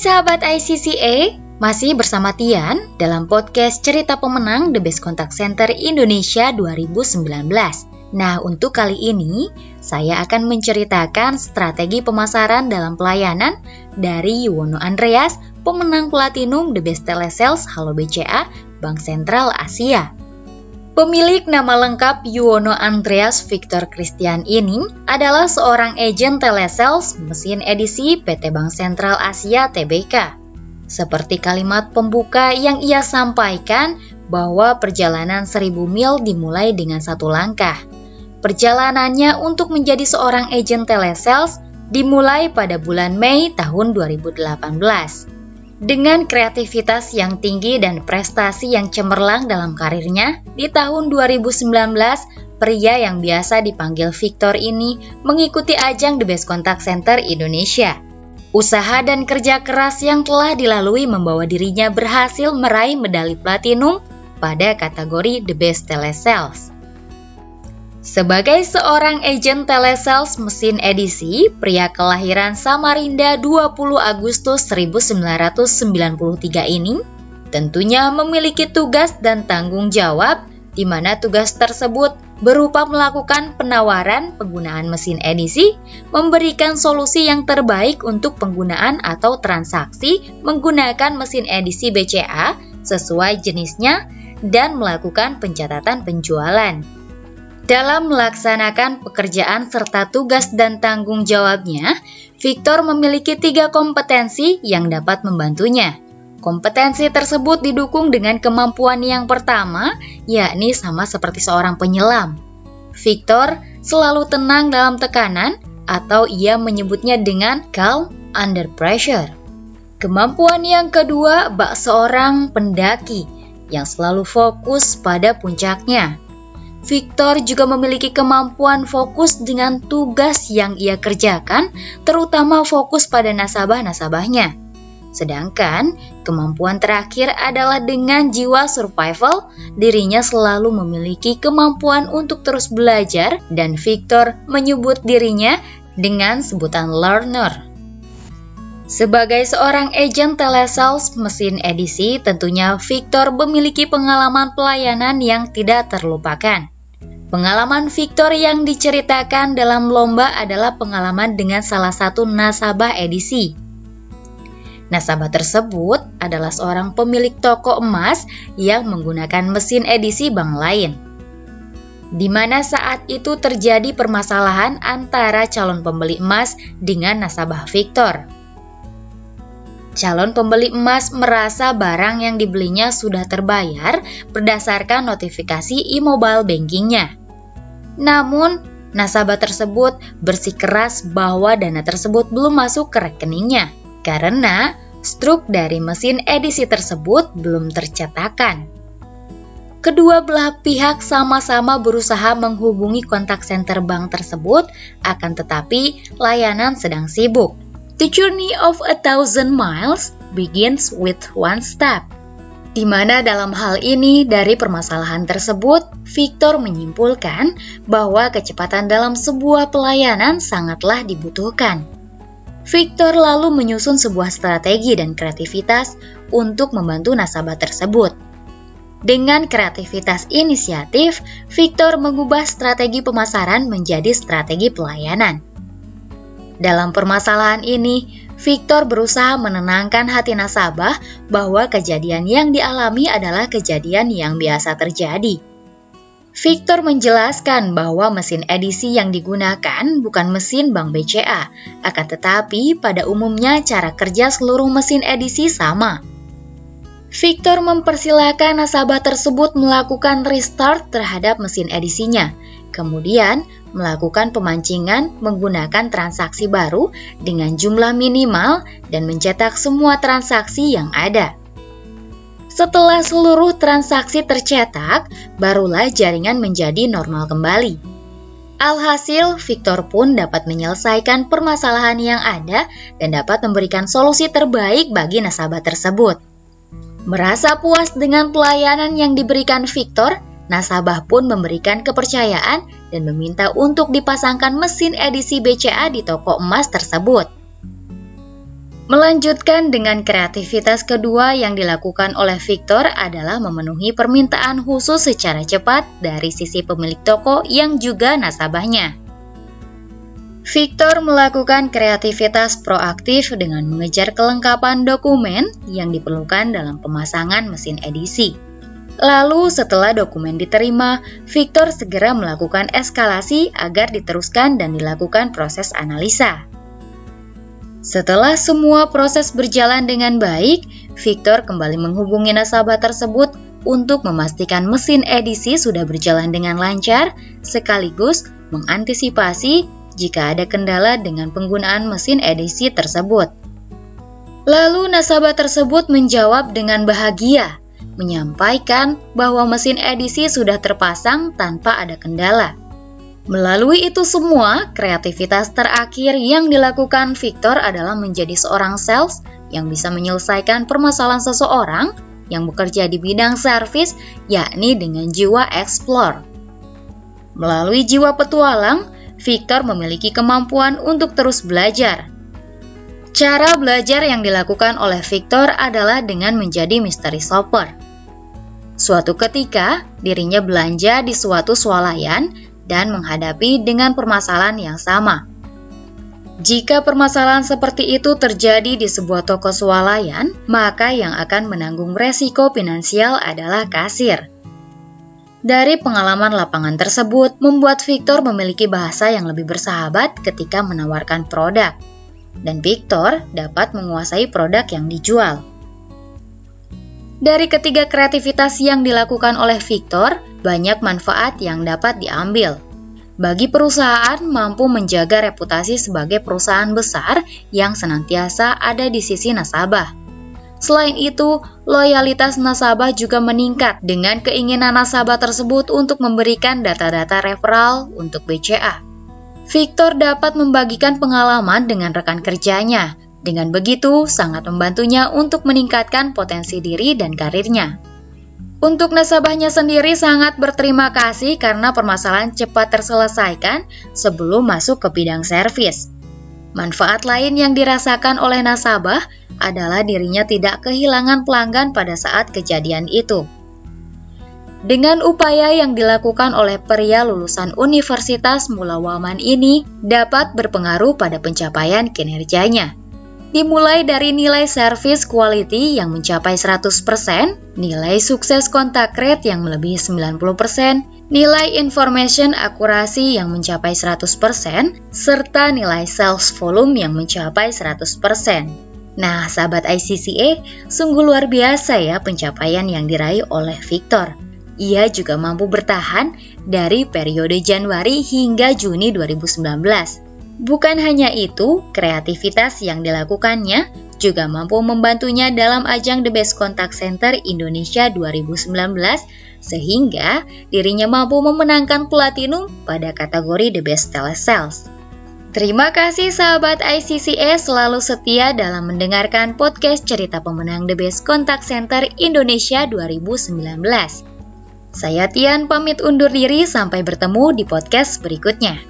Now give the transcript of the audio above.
sahabat ICCA, masih bersama Tian dalam podcast Cerita Pemenang The Best Contact Center Indonesia 2019. Nah, untuk kali ini saya akan menceritakan strategi pemasaran dalam pelayanan dari Yuwono Andreas, pemenang Platinum The Best Telesales Halo BCA, Bank Sentral Asia. Pemilik nama lengkap Yuwono Andreas Victor Christian ini adalah seorang agen telesales mesin edisi PT Bank Sentral Asia TBK. Seperti kalimat pembuka yang ia sampaikan bahwa perjalanan seribu mil dimulai dengan satu langkah. Perjalanannya untuk menjadi seorang agen telesales dimulai pada bulan Mei tahun 2018. Dengan kreativitas yang tinggi dan prestasi yang cemerlang dalam karirnya, di tahun 2019, pria yang biasa dipanggil Victor ini mengikuti ajang The Best Contact Center Indonesia. Usaha dan kerja keras yang telah dilalui membawa dirinya berhasil meraih medali platinum pada kategori The Best Telesales. Sebagai seorang agen telesales mesin edisi, pria kelahiran Samarinda 20 Agustus 1993 ini tentunya memiliki tugas dan tanggung jawab di mana tugas tersebut berupa melakukan penawaran penggunaan mesin edisi, memberikan solusi yang terbaik untuk penggunaan atau transaksi menggunakan mesin edisi BCA sesuai jenisnya, dan melakukan pencatatan penjualan. Dalam melaksanakan pekerjaan serta tugas dan tanggung jawabnya, Victor memiliki tiga kompetensi yang dapat membantunya. Kompetensi tersebut didukung dengan kemampuan yang pertama, yakni sama seperti seorang penyelam. Victor selalu tenang dalam tekanan, atau ia menyebutnya dengan calm under pressure. Kemampuan yang kedua, bak seorang pendaki yang selalu fokus pada puncaknya. Victor juga memiliki kemampuan fokus dengan tugas yang ia kerjakan, terutama fokus pada nasabah-nasabahnya. Sedangkan kemampuan terakhir adalah dengan jiwa survival, dirinya selalu memiliki kemampuan untuk terus belajar dan Victor menyebut dirinya dengan sebutan learner. Sebagai seorang agen telesales mesin edisi, tentunya Victor memiliki pengalaman pelayanan yang tidak terlupakan. Pengalaman Victor yang diceritakan dalam lomba adalah pengalaman dengan salah satu nasabah edisi. Nasabah tersebut adalah seorang pemilik toko emas yang menggunakan mesin edisi bank lain. Di mana saat itu terjadi permasalahan antara calon pembeli emas dengan nasabah Victor. Calon pembeli emas merasa barang yang dibelinya sudah terbayar berdasarkan notifikasi e-mobile bankingnya. Namun, nasabah tersebut bersikeras bahwa dana tersebut belum masuk ke rekeningnya karena struk dari mesin edisi tersebut belum tercetakan. Kedua belah pihak sama-sama berusaha menghubungi kontak center bank tersebut, akan tetapi layanan sedang sibuk. The journey of a thousand miles begins with one step di mana dalam hal ini dari permasalahan tersebut, Victor menyimpulkan bahwa kecepatan dalam sebuah pelayanan sangatlah dibutuhkan. Victor lalu menyusun sebuah strategi dan kreativitas untuk membantu nasabah tersebut. Dengan kreativitas inisiatif, Victor mengubah strategi pemasaran menjadi strategi pelayanan. Dalam permasalahan ini, Victor berusaha menenangkan hati nasabah bahwa kejadian yang dialami adalah kejadian yang biasa terjadi. Victor menjelaskan bahwa mesin edisi yang digunakan bukan mesin Bank BCA, akan tetapi pada umumnya cara kerja seluruh mesin edisi sama. Victor mempersilahkan nasabah tersebut melakukan restart terhadap mesin edisinya, kemudian melakukan pemancingan menggunakan transaksi baru dengan jumlah minimal dan mencetak semua transaksi yang ada. Setelah seluruh transaksi tercetak, barulah jaringan menjadi normal kembali. Alhasil, Victor pun dapat menyelesaikan permasalahan yang ada dan dapat memberikan solusi terbaik bagi nasabah tersebut. Merasa puas dengan pelayanan yang diberikan Victor, Nasabah pun memberikan kepercayaan dan meminta untuk dipasangkan mesin edisi BCA di toko emas tersebut. Melanjutkan dengan kreativitas kedua yang dilakukan oleh Victor adalah memenuhi permintaan khusus secara cepat dari sisi pemilik toko yang juga nasabahnya. Victor melakukan kreativitas proaktif dengan mengejar kelengkapan dokumen yang diperlukan dalam pemasangan mesin edisi. Lalu setelah dokumen diterima, Victor segera melakukan eskalasi agar diteruskan dan dilakukan proses analisa. Setelah semua proses berjalan dengan baik, Victor kembali menghubungi nasabah tersebut untuk memastikan mesin edisi sudah berjalan dengan lancar, sekaligus mengantisipasi jika ada kendala dengan penggunaan mesin edisi tersebut. Lalu nasabah tersebut menjawab dengan bahagia, menyampaikan bahwa mesin edisi sudah terpasang tanpa ada kendala. Melalui itu semua, kreativitas terakhir yang dilakukan Victor adalah menjadi seorang sales yang bisa menyelesaikan permasalahan seseorang yang bekerja di bidang servis, yakni dengan jiwa explore. Melalui jiwa petualang, Victor memiliki kemampuan untuk terus belajar. Cara belajar yang dilakukan oleh Victor adalah dengan menjadi mystery shopper. Suatu ketika, dirinya belanja di suatu swalayan dan menghadapi dengan permasalahan yang sama. Jika permasalahan seperti itu terjadi di sebuah toko swalayan, maka yang akan menanggung resiko finansial adalah kasir. Dari pengalaman lapangan tersebut, membuat Victor memiliki bahasa yang lebih bersahabat ketika menawarkan produk, dan Victor dapat menguasai produk yang dijual. Dari ketiga kreativitas yang dilakukan oleh Victor, banyak manfaat yang dapat diambil. Bagi perusahaan mampu menjaga reputasi sebagai perusahaan besar yang senantiasa ada di sisi nasabah. Selain itu, loyalitas nasabah juga meningkat dengan keinginan nasabah tersebut untuk memberikan data-data referral untuk BCA. Victor dapat membagikan pengalaman dengan rekan kerjanya. Dengan begitu, sangat membantunya untuk meningkatkan potensi diri dan karirnya. Untuk nasabahnya sendiri sangat berterima kasih karena permasalahan cepat terselesaikan sebelum masuk ke bidang servis. Manfaat lain yang dirasakan oleh nasabah adalah dirinya tidak kehilangan pelanggan pada saat kejadian itu. Dengan upaya yang dilakukan oleh pria lulusan Universitas Mulawaman ini dapat berpengaruh pada pencapaian kinerjanya dimulai dari nilai service quality yang mencapai 100%, nilai sukses kontak rate yang melebihi 90%, nilai information akurasi yang mencapai 100%, serta nilai sales volume yang mencapai 100%. Nah, sahabat ICCA, sungguh luar biasa ya pencapaian yang diraih oleh Victor. Ia juga mampu bertahan dari periode Januari hingga Juni 2019 Bukan hanya itu, kreativitas yang dilakukannya juga mampu membantunya dalam ajang The Best Contact Center Indonesia 2019 sehingga dirinya mampu memenangkan platinum pada kategori The Best Telesales. Terima kasih sahabat ICCE selalu setia dalam mendengarkan podcast cerita pemenang The Best Contact Center Indonesia 2019. Saya Tian pamit undur diri sampai bertemu di podcast berikutnya.